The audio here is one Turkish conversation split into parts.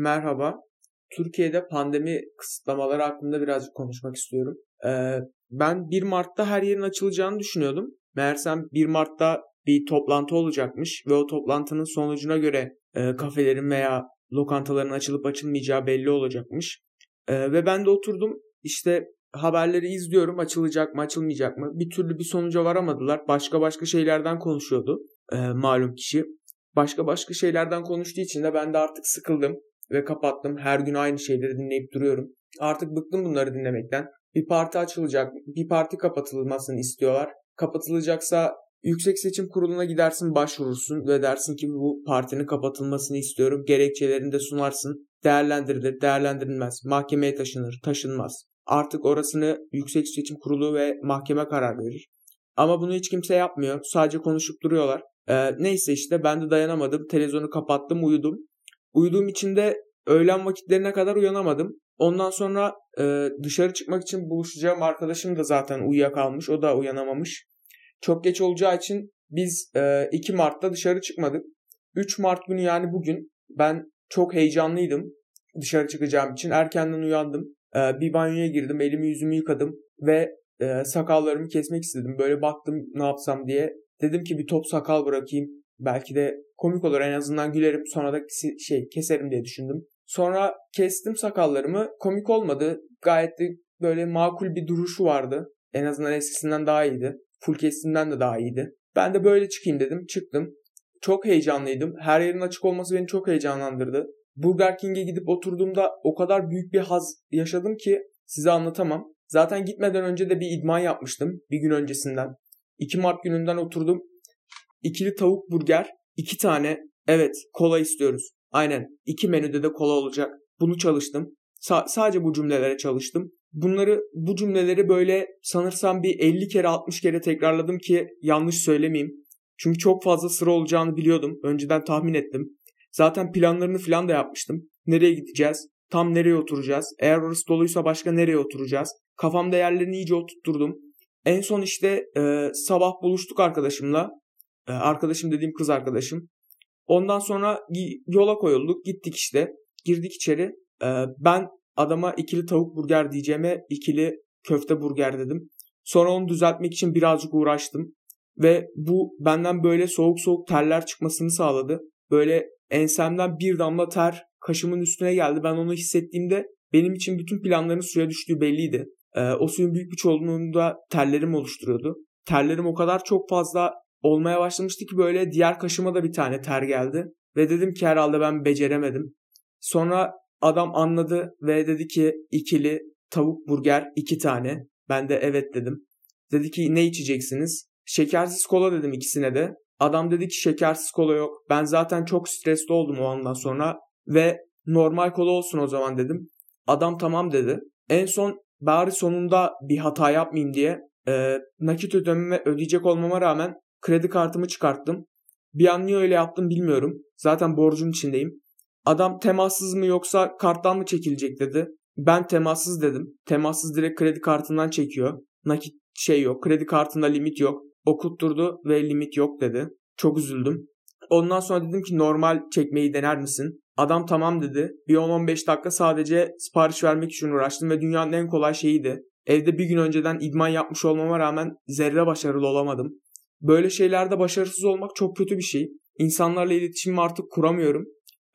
Merhaba. Türkiye'de pandemi kısıtlamaları hakkında birazcık konuşmak istiyorum. Ee, ben 1 Mart'ta her yerin açılacağını düşünüyordum. Meğersem 1 Mart'ta bir toplantı olacakmış ve o toplantının sonucuna göre e, kafelerin veya lokantaların açılıp açılmayacağı belli olacakmış. E, ve ben de oturdum işte haberleri izliyorum açılacak mı açılmayacak mı bir türlü bir sonuca varamadılar. Başka başka şeylerden konuşuyordu e, malum kişi. Başka başka şeylerden konuştuğu için de ben de artık sıkıldım ve kapattım. Her gün aynı şeyleri dinleyip duruyorum. Artık bıktım bunları dinlemekten. Bir parti açılacak, bir parti kapatılmasını istiyorlar. Kapatılacaksa Yüksek Seçim Kurulu'na gidersin başvurursun ve dersin ki bu partinin kapatılmasını istiyorum. Gerekçelerini de sunarsın. Değerlendirilir, değerlendirilmez. Mahkemeye taşınır, taşınmaz. Artık orasını Yüksek Seçim Kurulu ve mahkeme karar verir. Ama bunu hiç kimse yapmıyor. Sadece konuşup duruyorlar. Ee, neyse işte ben de dayanamadım. Televizyonu kapattım uyudum. Uyuduğum için de öğlen vakitlerine kadar uyanamadım. Ondan sonra e, dışarı çıkmak için buluşacağım arkadaşım da zaten uyuyakalmış. O da uyanamamış. Çok geç olacağı için biz e, 2 Mart'ta dışarı çıkmadık. 3 Mart günü yani bugün ben çok heyecanlıydım dışarı çıkacağım için. Erkenden uyandım. E, bir banyoya girdim. Elimi yüzümü yıkadım. Ve e, sakallarımı kesmek istedim. Böyle baktım ne yapsam diye. Dedim ki bir top sakal bırakayım. Belki de komik olur en azından gülerim sonra da şey keserim diye düşündüm. Sonra kestim sakallarımı. Komik olmadı. Gayet de böyle makul bir duruşu vardı. En azından eskisinden daha iyiydi. Full kestiğimden de daha iyiydi. Ben de böyle çıkayım dedim. Çıktım. Çok heyecanlıydım. Her yerin açık olması beni çok heyecanlandırdı. Burger King'e gidip oturduğumda o kadar büyük bir haz yaşadım ki size anlatamam. Zaten gitmeden önce de bir idman yapmıştım bir gün öncesinden. 2 Mart gününden oturdum. İkili tavuk burger, iki tane evet kola istiyoruz. Aynen iki menüde de kola olacak. Bunu çalıştım. Sa- sadece bu cümlelere çalıştım. Bunları bu cümleleri böyle sanırsam bir 50 kere 60 kere tekrarladım ki yanlış söylemeyeyim. Çünkü çok fazla sıra olacağını biliyordum. Önceden tahmin ettim. Zaten planlarını falan da yapmıştım. Nereye gideceğiz? Tam nereye oturacağız? Eğer orası doluysa başka nereye oturacağız? Kafamda yerlerini iyice oturtturdum. En son işte e, sabah buluştuk arkadaşımla. E, arkadaşım dediğim kız arkadaşım. Ondan sonra yola koyulduk. Gittik işte. Girdik içeri. E, ben adama ikili tavuk burger diyeceğime ikili köfte burger dedim. Sonra onu düzeltmek için birazcık uğraştım. Ve bu benden böyle soğuk soğuk terler çıkmasını sağladı. Böyle ensemden bir damla ter kaşımın üstüne geldi. Ben onu hissettiğimde benim için bütün planların suya düştüğü belliydi. Ee, o suyun büyük bir çoğunluğunda terlerim oluşturuyordu. Terlerim o kadar çok fazla olmaya başlamıştı ki böyle diğer kaşıma da bir tane ter geldi. Ve dedim ki herhalde ben beceremedim. Sonra adam anladı ve dedi ki ikili tavuk burger iki tane. Ben de evet dedim. Dedi ki ne içeceksiniz? Şekersiz kola dedim ikisine de. Adam dedi ki şekersiz kola yok. Ben zaten çok stresli oldum o andan sonra. Ve normal kola olsun o zaman dedim. Adam tamam dedi. En son bari sonunda bir hata yapmayayım diye e, nakit ödememe ödeyecek olmama rağmen kredi kartımı çıkarttım. Bir an niye öyle yaptım bilmiyorum. Zaten borcun içindeyim. Adam temassız mı yoksa karttan mı çekilecek dedi. Ben temassız dedim. Temassız direkt kredi kartından çekiyor. Nakit şey yok. Kredi kartında limit yok. Okutturdu ve limit yok dedi. Çok üzüldüm. Ondan sonra dedim ki normal çekmeyi dener misin? Adam tamam dedi. Bir 10-15 dakika sadece sipariş vermek için uğraştım ve dünyanın en kolay şeyiydi. Evde bir gün önceden idman yapmış olmama rağmen zerre başarılı olamadım. Böyle şeylerde başarısız olmak çok kötü bir şey. İnsanlarla iletişimimi artık kuramıyorum.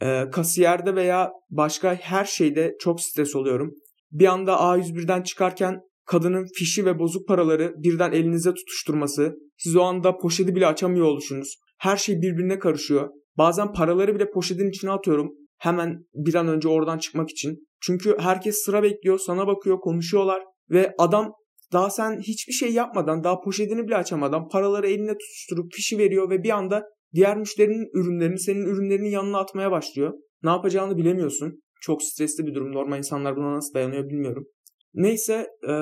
Ee, kasiyerde veya başka her şeyde çok stres oluyorum. Bir anda A101'den çıkarken kadının fişi ve bozuk paraları birden elinize tutuşturması, siz o anda poşeti bile açamıyor oluşunuz. Her şey birbirine karışıyor. Bazen paraları bile poşetin içine atıyorum. Hemen bir an önce oradan çıkmak için. Çünkü herkes sıra bekliyor, sana bakıyor, konuşuyorlar ve adam daha sen hiçbir şey yapmadan, daha poşetini bile açamadan paraları eline tutuşturup fişi veriyor ve bir anda diğer müşterinin ürünlerini senin ürünlerinin yanına atmaya başlıyor. Ne yapacağını bilemiyorsun. Çok stresli bir durum. Normal insanlar buna nasıl dayanıyor bilmiyorum. Neyse e,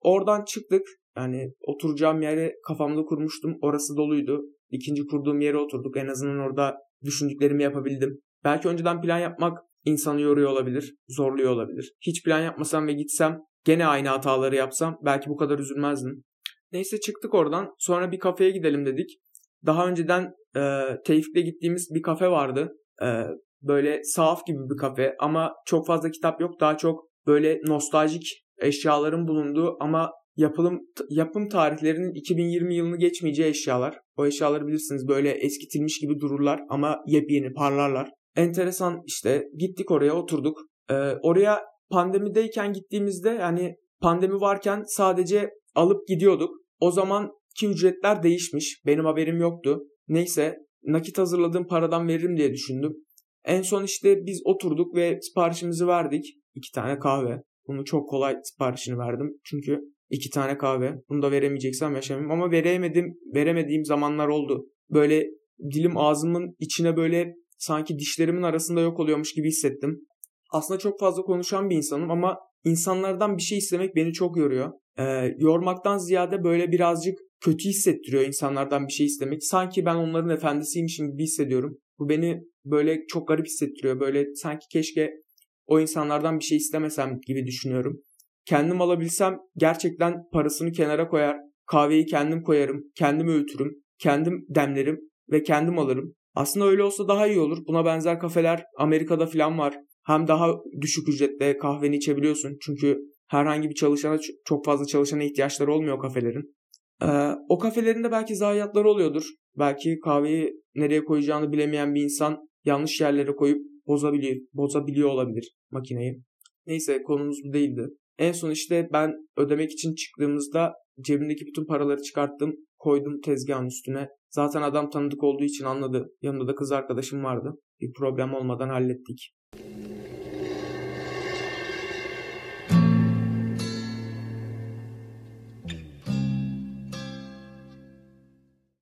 oradan çıktık. Yani oturacağım yeri kafamda kurmuştum. Orası doluydu. İkinci kurduğum yere oturduk. En azından orada düşündüklerimi yapabildim. Belki önceden plan yapmak insanı yoruyor olabilir, zorluyor olabilir. Hiç plan yapmasam ve gitsem gene aynı hataları yapsam belki bu kadar üzülmezdim. Neyse çıktık oradan. Sonra bir kafeye gidelim dedik. Daha önceden e, Tevfik'le gittiğimiz bir kafe vardı. E, Böyle sahaf gibi bir kafe ama çok fazla kitap yok. Daha çok böyle nostaljik eşyaların bulunduğu ama yapılım yapım tarihlerinin 2020 yılını geçmeyeceği eşyalar. O eşyaları bilirsiniz böyle eskitilmiş gibi dururlar ama yepyeni parlarlar. Enteresan işte gittik oraya oturduk. Ee, oraya pandemideyken gittiğimizde yani pandemi varken sadece alıp gidiyorduk. O zaman ki ücretler değişmiş. Benim haberim yoktu. Neyse nakit hazırladığım paradan veririm diye düşündüm. En son işte biz oturduk ve siparişimizi verdik. İki tane kahve. Bunu çok kolay siparişini verdim. Çünkü iki tane kahve. Bunu da veremeyeceksem yaşamayayım. Ama veremedim, veremediğim zamanlar oldu. Böyle dilim ağzımın içine böyle sanki dişlerimin arasında yok oluyormuş gibi hissettim. Aslında çok fazla konuşan bir insanım ama insanlardan bir şey istemek beni çok yoruyor. Ee, yormaktan ziyade böyle birazcık kötü hissettiriyor insanlardan bir şey istemek. Sanki ben onların efendisiymişim gibi hissediyorum. Bu beni böyle çok garip hissettiriyor. Böyle sanki keşke o insanlardan bir şey istemesem gibi düşünüyorum. Kendim alabilsem gerçekten parasını kenara koyar, kahveyi kendim koyarım, kendim öğütürüm, kendim demlerim ve kendim alırım. Aslında öyle olsa daha iyi olur. Buna benzer kafeler Amerika'da falan var. Hem daha düşük ücretle kahveni içebiliyorsun. Çünkü herhangi bir çalışana çok fazla çalışana ihtiyaçları olmuyor kafelerin. Ee, o kafelerin de belki zayiatları oluyordur. Belki kahveyi nereye koyacağını bilemeyen bir insan yanlış yerlere koyup bozabiliyor, bozabiliyor olabilir makineyi. Neyse konumuz bu değildi. En son işte ben ödemek için çıktığımızda cebimdeki bütün paraları çıkarttım, koydum tezgahın üstüne. Zaten adam tanıdık olduğu için anladı. Yanımda da kız arkadaşım vardı. Bir problem olmadan hallettik.